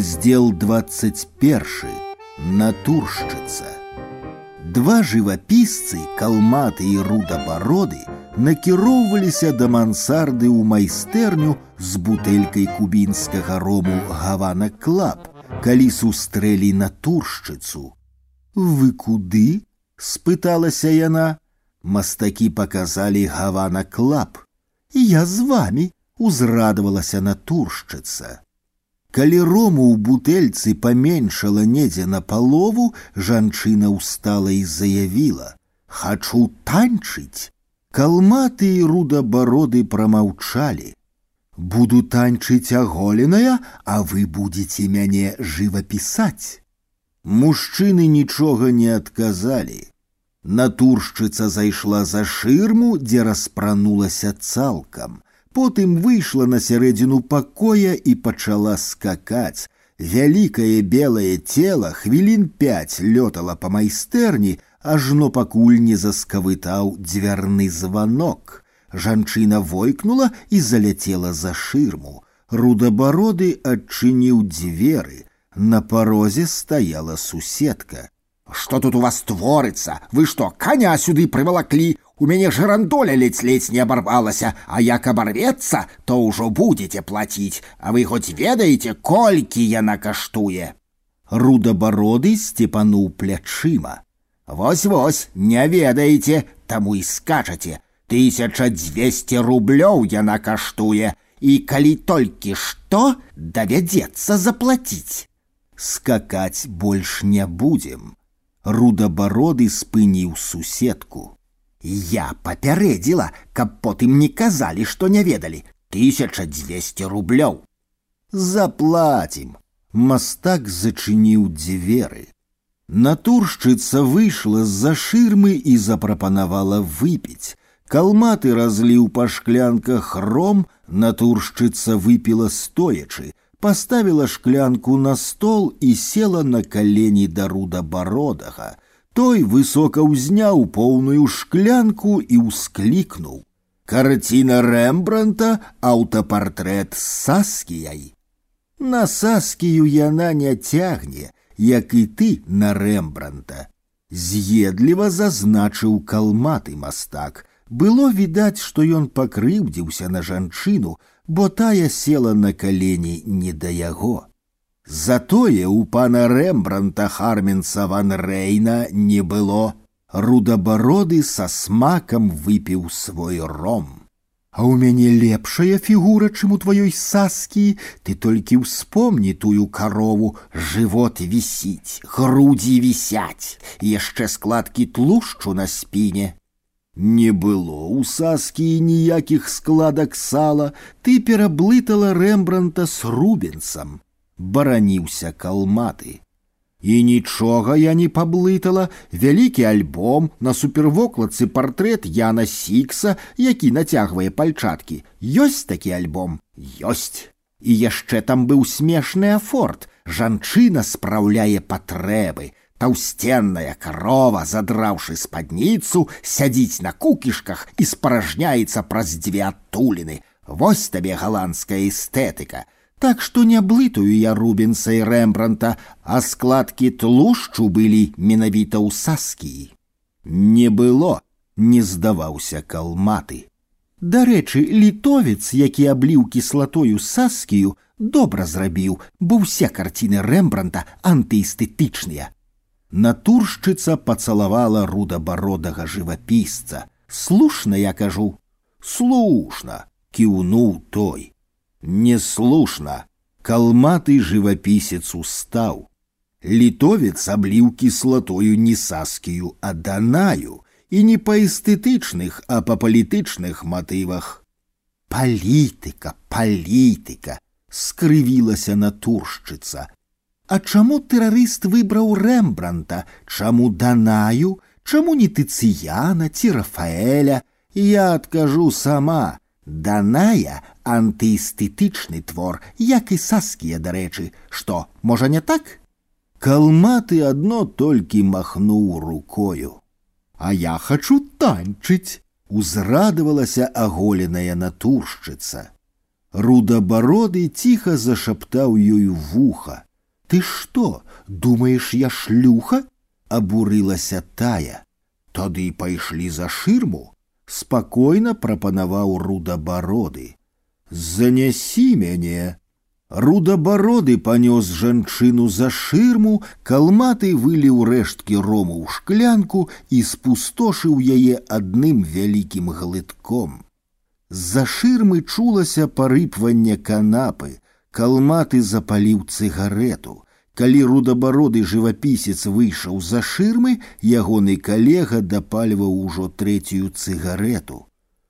Раздел 21. Натуршчыца. Два жывапісцы, калматы і рудабароды накіроўваліся да мансарды ў майстэрню з бутэлькай кубінскага рому гавана клаб, калі сустрэлі натуршчыцу. Вы куды? спыталася яна. Мастакі паказалі гавана клаб. Я з вами, узрадавалася натуршчыца. Калі рому ў бутэльцы паменшала недзе на палову, жанчына ўстала і заявіла: « Хачу танчыць. Калматы і рудабароды прамаўчалі. Буду танчыць аголеная, а вы будете мяне жывапісаць. Мужчыны нічога не адказалі. Натуршчыца зайшла за шырму, дзе распранулася цалкам потым выйшла на сярэдзіну пакоя і пачала скакаць. Вялікае белае цела хвілін пяць лётала па майстэрні, ажно пакуль не заскавытаў дзвярны званок. Жанчына войкнула і заляцела за шырму. Рудабароды адчыніў дзверы. На парозе стаяла суседка. Что тут у вас творыцца? Вы што, каня сюды прывалаклі? У мяне жырандоля ледзь-ледзь не абарвалася, а як абарвецца, то ўжо будете плаціць, а вы хоць ведаеце, колькі яна каштуе. Рудабароды сцепануў плячыма. Вось-вось, не ведаеце, таму і скачаце. Тысяча дзвесце рублёў яна каштуе, і калі толькі што давядзецца заплаціць. Скакаць больш не будзем. Рудабароды спыніў суседку. Я папярэдзіла, каб потым не казалі, што не ведалі. Тысяча дзвесце рублёў. Заплатім. Мастак зачыніў дзверы. Натуршчыца выйшла з-за шырмы і запрапанавала выпіць. Калматы разліў па шклянках ром, натуршчыца выпіла стоячы, паставіла шклянку на стол і села на калені да рудабародага. Той высока ўзняў поўную шклянку і ўсклікнуў. Карціна Рэмбранта аўтапартрэт з саскіяй. На саскію яна не цягне, як і ты на Рэмбранта. З'едліва зазначыў калматы мастак. Было відаць, што ён пакрыўдзіўся на жанчыну, бо тая села на калені не да яго. Затое у пана Рэмбранта Харменса ван Рейна не было. Рудабароды са смакам выпіў свой ром. А ў мяне лепшая фігура, чым у тваёй саскі, ты толькі ўспомні тую карову, жывот вісіць, грудзі вісяць, яшчэ складкі тлушчу на спіне. Не было у саскі ніякіх складак сала, ты пераблытала Рэмбранта з рубенсам бараніўся калматы. І нічога я не паблытала вялікі альбом на супервокладцы партрэт Яна Сікса, які нацягвае пальчаткі. Ёсць такі альбом, ёсць. І яшчэ там быў смешны афорт. Жанчына спраўляе патрэбы. Таўсценная карова, задраўшы спадніцу, сядзіць на кукішках і спаражняецца праз дзве адтуліны. Вось табе галандская эстэтыка. Так што не блытаю я рубенса і рэмбранта, а складкі тлушчу былі менавіта ў саскі. Не было, не здаваўся калматы. Дарэчы, літовец, які абліў кіслатою саскію, добра зрабіў, бо ўсе карціны рэмбранта антыэстэтычныя. Натуршчыца пацалавала рудабародага жывапісца. Слушна я кажу, слушна, кіўнуў той. Неслушно. Калматый живописец устал. Литовец облил кислотою не саскію, а данаю, и не по эстетычных, а по палітычных матывах. Палітыка, палітыка, скрывілася натуршчыца. А чаму тэрарыст выбраў рэмбранта, чаму данаю, чаму не тыцыяна ці рафаэля, я адкажу сама. Даная антыэстэтычны твор, як і саскія, дарэчы, што, можа не так? Калматы адно толькі махнуў рукою. А я хачу танчыць, узрадавалася аголеная натуршчыца. Рудабароды ціха зашаптаў ёй вуха. Ты што, думаеш, я шлюха? абурылася тая. Тады пайшлі за шырму, спакойна прапанаваў рудабароды. Занясі мяне, Рудабароды панёс жанчыну за шырму, калматы выліў рэшткі рому ў шклянку і спустошыў яе адным вялікім глытком. З-за шырмы чулася парыпванне канапы, калматы запаліў цыгарету. Калі рудабароды жывапісец выйшаў за шырмы, ягоны калега дапальваў ужо трэцюю цыгарету.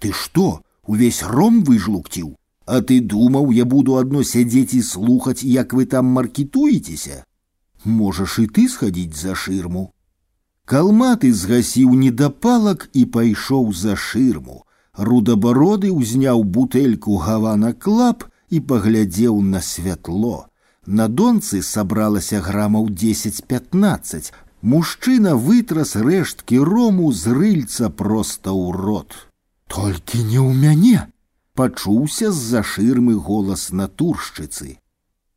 Ты што, увесь ром выжлукціў? А ты думаў, я буду адно сядзець і слухаць, як вы там маркетуецеся? Можаш і ты схадзіць за шырму. Калматы згасіў недапалак і пайшоў за шырму. Рудабароды ўзняў бутэльку гавана клап і паглядзеў на святло. На донцы сабралася грамаў 10-15. Мужчына вытрас рэшткі рому з рыльца проста ў рот. Толькі не ў мяне, пачуўся з-за шырмы голас натуршчыцы.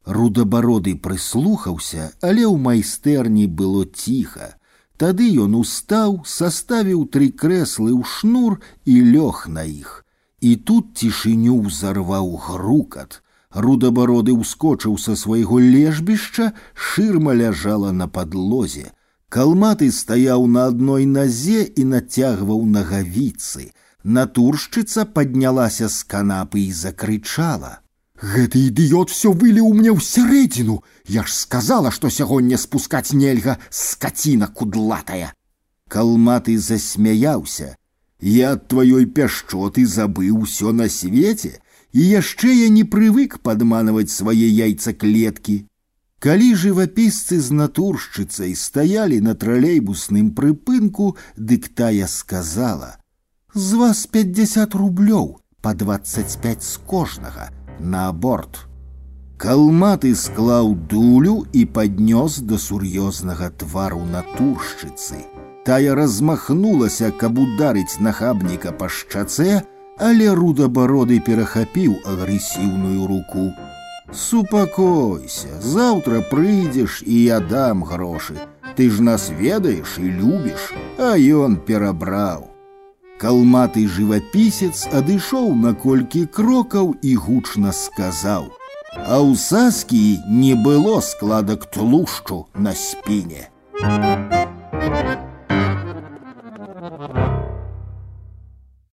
Рудабароды прыслухаўся, але ў майстэрні было ціха. Тады ён устаў, саставіў тры крэслы ў шнур і лёг на іх. І тут цішыню ўзарваў грукат. Рудабароды ўскочыў са свайго лежбішча, шырма ляжала на падлозе. Калматы стаяў на адной назе і нацягваў нагавіцы. Натуршчыца паднялася з канапы і закрычала: « Гэты ідыёт все выліў мне ў сярэдзіну. Я ж сказала, што сягоння спускаць нельга скаціна кудлатая. Калматы засмяяўся. Я ад тваёй пяшчоты забыў усё на свеце, і яшчэ я не прывык падманваць свае яйцаклеткі. Калі жывапісцы з натуршчыцай стаялі на тралейбусным прыпынку, дык тая сказала: « з вас 50 рублёў по 25 з кожнага на аборт. Калматы склаў дулю і паднёс да сур'ёзнага твару натуршчыцы. Тая размахнулася, каб ударыць нахабніка па шчацэ, але рудабароды перахапіў агрэсіўную руку. Супакойся, заўтра прыйдзеш і я дам грошы. Ты ж нас ведаеш і любіш, а ён перабраў. Калматы жывапісец адышоў на колькі крокаў і гучна сказаў: « А ў саскі не было складак тлушчу на спіне. Thank you.